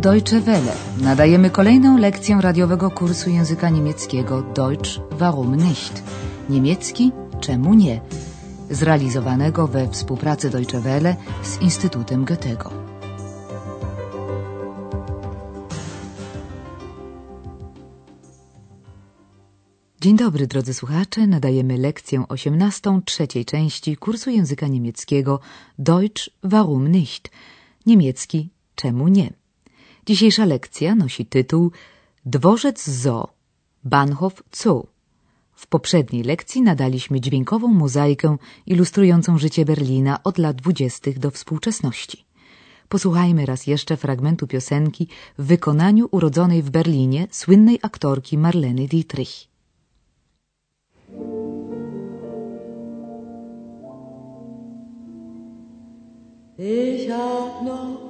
Deutsche Welle. Nadajemy kolejną lekcję radiowego kursu języka niemieckiego Deutsch warum nicht? Niemiecki czemu nie? Zrealizowanego we współpracy Deutsche Welle z Instytutem Goethego. Dzień dobry, drodzy słuchacze. Nadajemy lekcję 18 trzeciej części kursu języka niemieckiego Deutsch warum nicht? Niemiecki czemu nie? Dzisiejsza lekcja nosi tytuł Dworzec Zoo, Bahnhof Zoo. W poprzedniej lekcji nadaliśmy dźwiękową mozaikę ilustrującą życie Berlina od lat dwudziestych do współczesności. Posłuchajmy raz jeszcze fragmentu piosenki w wykonaniu urodzonej w Berlinie słynnej aktorki Marleny Dietrich. Ich hab noch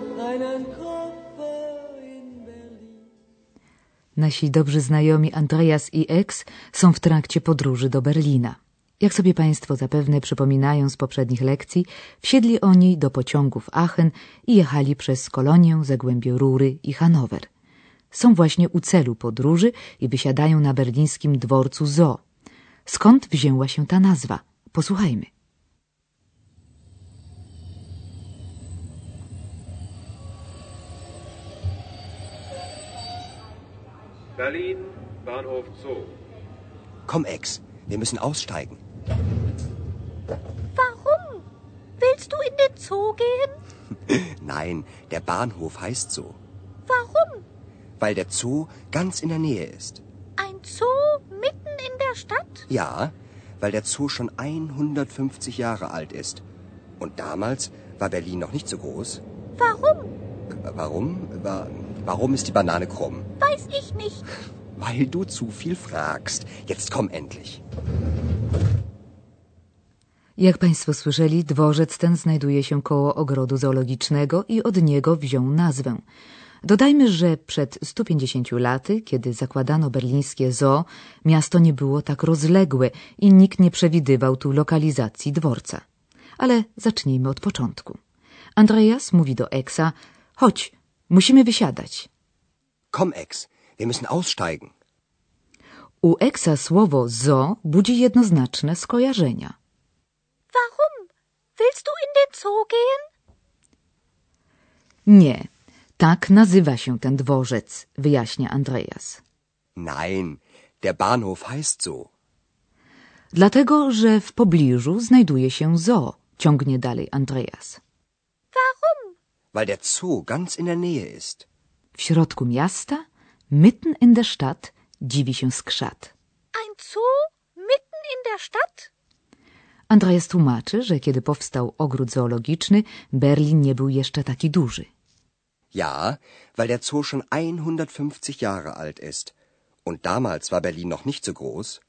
Nasi dobrzy znajomi Andreas i Ex są w trakcie podróży do Berlina. Jak sobie Państwo zapewne przypominają z poprzednich lekcji, wsiedli oni do pociągu w Aachen i jechali przez Kolonię, Zagłębie Rury i Hanower. Są właśnie u celu podróży i wysiadają na berlińskim dworcu Zoo. Skąd wzięła się ta nazwa? Posłuchajmy. Berlin, Bahnhof Zoo. Komm, Ex, wir müssen aussteigen. Warum? Willst du in den Zoo gehen? Nein, der Bahnhof heißt so. Warum? Weil der Zoo ganz in der Nähe ist. Ein Zoo mitten in der Stadt? Ja, weil der Zoo schon 150 Jahre alt ist. Und damals war Berlin noch nicht so groß. Warum? Warum? Wa- Warum ist die Banane krumm? Weiß ich nicht. Weil du zu viel fragst. Jetzt komm endlich. Jak Państwo słyszeli, dworzec ten znajduje się koło ogrodu zoologicznego i od niego wziął nazwę. Dodajmy, że przed 150 laty, kiedy zakładano berlińskie zoo, miasto nie było tak rozległe i nikt nie przewidywał tu lokalizacji dworca. Ale zacznijmy od początku. Andreas mówi do Eksa, chodź, musimy wysiadać. Komm, Ex, wir müssen aussteigen. U Eksa słowo zoo budzi jednoznaczne skojarzenia. Warum? Willst du in den Zoo gehen? Nie, tak nazywa się ten dworzec, wyjaśnia Andreas. Nein, der Bahnhof heißt so. Dlatego, że w pobliżu znajduje się zoo, ciągnie dalej Andreas. Weil der Zoo ganz in der Nähe ist. W środku miasta, mitten in der Stadt, dziwi się skrzat. Ein Zoo mitten in der Stadt? Andreas tłumaczy, że kiedy powstał ogród zoologiczny, Berlin nie był jeszcze taki duży. Ja, weil der Zoo schon 150 Jahre alt ist. Und damals war Berlin noch nicht so groß.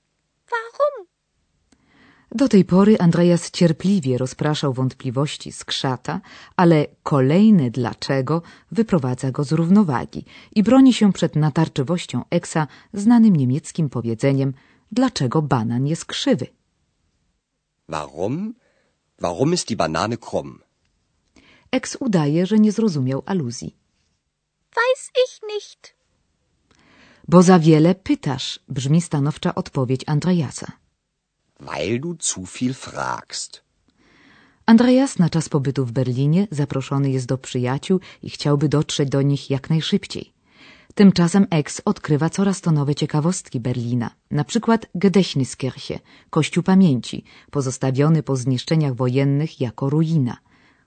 Do tej pory Andreas cierpliwie rozpraszał wątpliwości skrzata, ale kolejne dlaczego wyprowadza go z równowagi i broni się przed natarczywością Eksa znanym niemieckim powiedzeniem dlaczego banan jest krzywy. Warum? Warum ist die Banane krumm? Eks udaje, że nie zrozumiał aluzji. Weiß ich nicht. Bo za wiele pytasz, brzmi stanowcza odpowiedź Andreasa. Weil du zu viel fragst. Andreas na czas pobytu w Berlinie zaproszony jest do przyjaciół i chciałby dotrzeć do nich jak najszybciej. Tymczasem Ex odkrywa coraz to nowe ciekawostki Berlina, na przykład Gedächtniskirche, Kościół Pamięci, pozostawiony po zniszczeniach wojennych jako ruina.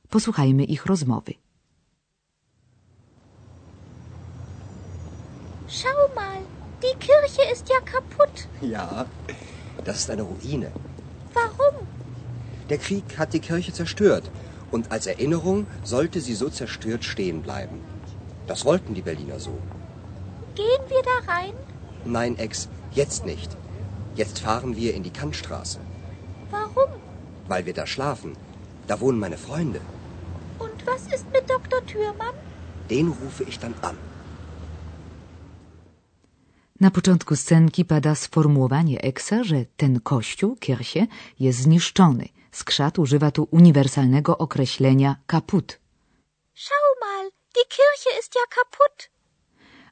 Posłuchajmy ich rozmowy. Schau mal, die Kirche ist ja kaputt. Ja, das ist eine Ruine. Warum? Der Krieg hat die Kirche zerstört. Und als Erinnerung sollte sie so zerstört stehen bleiben. Das wollten die Berliner so. Gehen wir da rein? Nein, Ex, jetzt nicht. Jetzt fahren wir in die Kantstraße. Warum? Weil wir da schlafen. Da wohnen meine Freunde. Und was ist mit Dr. Thürmann? Den rufe ich dann an. Na początku scenki pada sformułowanie Eksa, że ten kościół, Kirche, jest zniszczony. Skrzat używa tu uniwersalnego określenia kaput. Schau mal, die Kirche ist ja kaputt.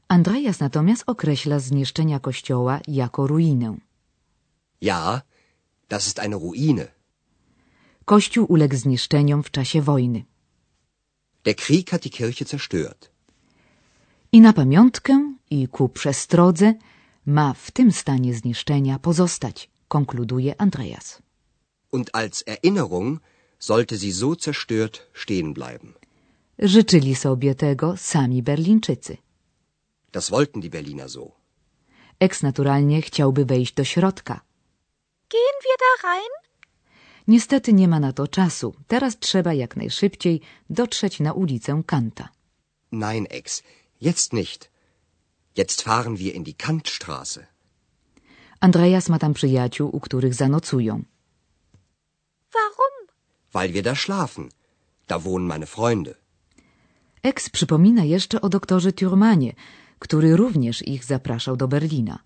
Andreas natomiast określa zniszczenia kościoła jako ruinę. Ja, das ist eine Ruine. Kościół uległ zniszczeniom w czasie wojny. Der Krieg hat die Kirche zerstört. I na pamiątkę i ku przestrodze ma w tym stanie zniszczenia pozostać, konkluduje Andreas. Und als Erinnerung sollte sie so zerstört stehen bleiben. Życzyli sobie tego sami Berlińczycy. Das wollten die Berliner so. Eks naturalnie chciałby wejść do środka. Gehen wir da rein? Niestety nie ma na to czasu. Teraz trzeba jak najszybciej dotrzeć na ulicę Kanta. Nein, Ex, jetzt nicht. Jetzt fahren wir in die Kantstraße. Andreas ma tam przyjaciół, u których zanocują. Warum? Weil wir da schlafen. Da wohnen meine Freunde. Eks przypomina jeszcze o doktorze Thürmanie, który również ich zapraszał do Berlina.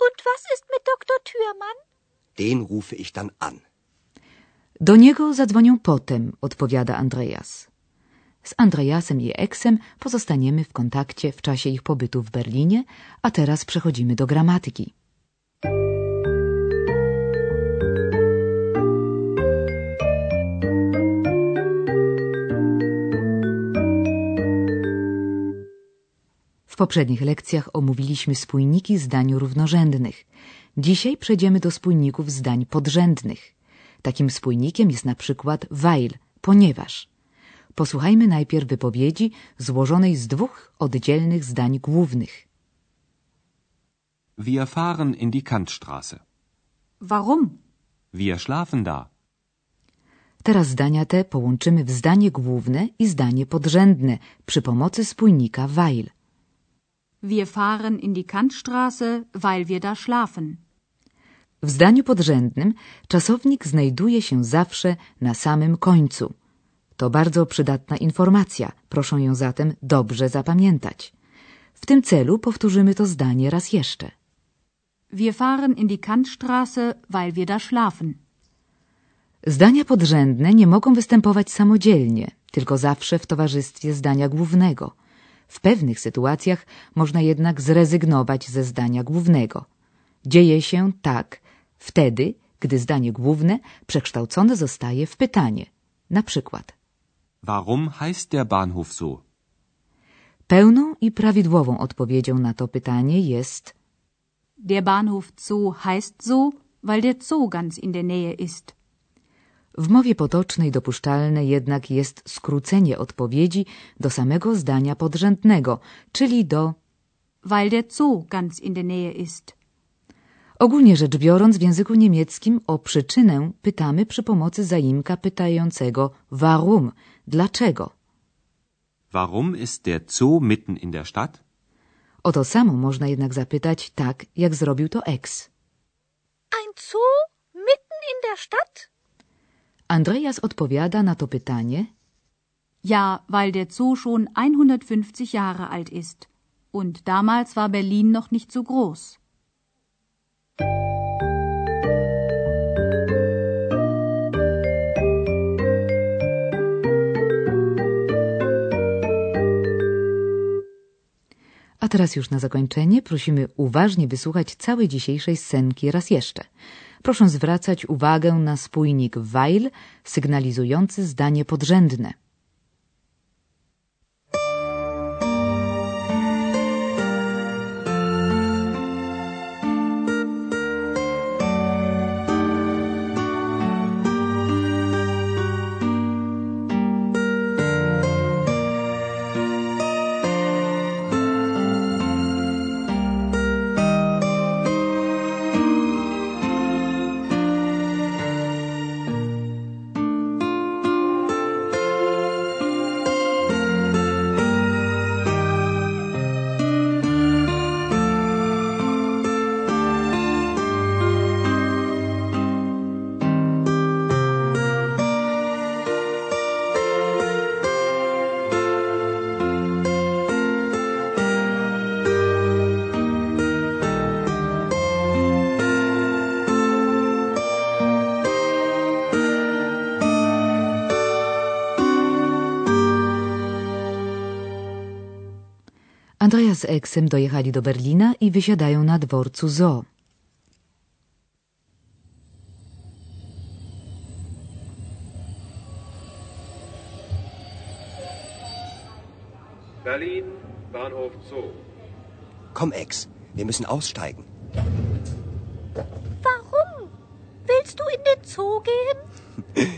Und was ist mit Dr. Thürmann? Den rufe ich dann an. Do niego zadzwonią potem, odpowiada Andreas. Z Andreasem i Eksem pozostaniemy w kontakcie w czasie ich pobytu w Berlinie, a teraz przechodzimy do gramatyki. W poprzednich lekcjach omówiliśmy spójniki zdań równorzędnych. Dzisiaj przejdziemy do spójników zdań podrzędnych. Takim spójnikiem jest na przykład weil, ponieważ. Posłuchajmy najpierw wypowiedzi złożonej z dwóch oddzielnych zdań głównych. Wir fahren in die Kantstraße. Warum? Wir schlafen da. Teraz zdania te połączymy w zdanie główne i zdanie podrzędne przy pomocy spójnika weil. Wir fahren in die Kantstraße, weil wir da schlafen. W zdaniu podrzędnym czasownik znajduje się zawsze na samym końcu. To bardzo przydatna informacja, proszę ją zatem dobrze zapamiętać. W tym celu powtórzymy to zdanie raz jeszcze. Wir fahren in die Kantstraße, weil wir da schlafen. Zdania podrzędne nie mogą występować samodzielnie, tylko zawsze w towarzystwie zdania głównego. W pewnych sytuacjach można jednak zrezygnować ze zdania głównego. Dzieje się tak wtedy, gdy zdanie główne przekształcone zostaje w pytanie. Na przykład Warum heißt der Bahnhof so? pełną i prawidłową odpowiedzią na to pytanie jest Der Bahnhof Zoo heißt so, weil der Zoo ganz in der Nähe ist. W mowie potocznej dopuszczalne jednak jest skrócenie odpowiedzi do samego zdania podrzędnego, czyli do Weil der Zoo ganz in der Nähe ist. Ogólnie rzecz biorąc, w języku niemieckim o przyczynę pytamy przy pomocy zaimka pytającego warum, dlaczego. Warum ist der Zoo mitten in der Stadt? O to samo można jednak zapytać tak, jak zrobił to Ex. Ein Zoo mitten in der Stadt? Andreas odpowiada na to pytanie Ja, weil der Zoo schon 150 Jahre alt ist. Und damals war Berlin noch nicht so groß. Teraz już na zakończenie prosimy uważnie wysłuchać całej dzisiejszej scenki raz jeszcze. Proszę zwracać uwagę na spójnik weil sygnalizujący zdanie podrzędne. Andrea z Eksem dojechali do Berlina i wysiadają na dworcu Zoo. Berlin, Bahnhof Zoo. Komm, Ex, wir müssen aussteigen. Warum? Willst du in den Zoo gehen?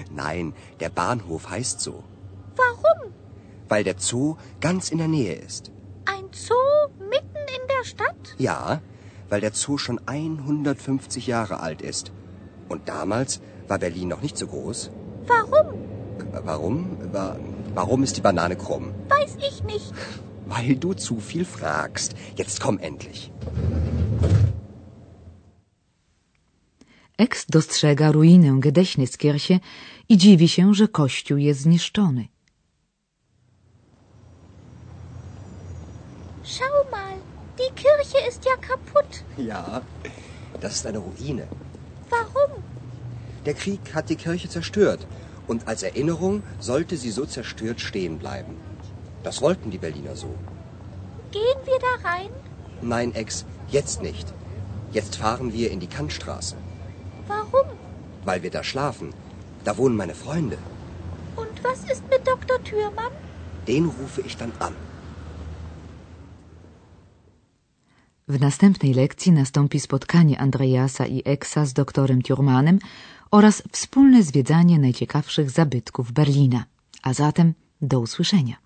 Nein, der Bahnhof heißt so. Warum? Weil der Zoo ganz in der Nähe ist. Zoo mitten in der Stadt? Ja, weil der Zoo schon 150 Jahre alt ist. Und damals war Berlin noch nicht so groß. Warum? Warum? Wa- Warum ist die Banane krumm? Weiß ich nicht. Weil du zu viel fragst. Jetzt komm endlich. Eks dostrzega ruinę Gedächtniskirche i dziwi się, że kościół jest zniszczony. Schau mal, die Kirche ist ja kaputt. Ja, das ist eine Ruine. Warum? Der Krieg hat die Kirche zerstört. Und als Erinnerung sollte sie so zerstört stehen bleiben. Das wollten die Berliner so. Gehen wir da rein? Nein, Ex, jetzt nicht. Jetzt fahren wir in die Kantstraße. Warum? Weil wir da schlafen. Da wohnen meine Freunde. Und was ist mit Dr. Thürmann? Den rufe ich dann an. W następnej lekcji nastąpi spotkanie Andreasa i Eksa z doktorem Thurmanem oraz wspólne zwiedzanie najciekawszych zabytków Berlina. A zatem do usłyszenia.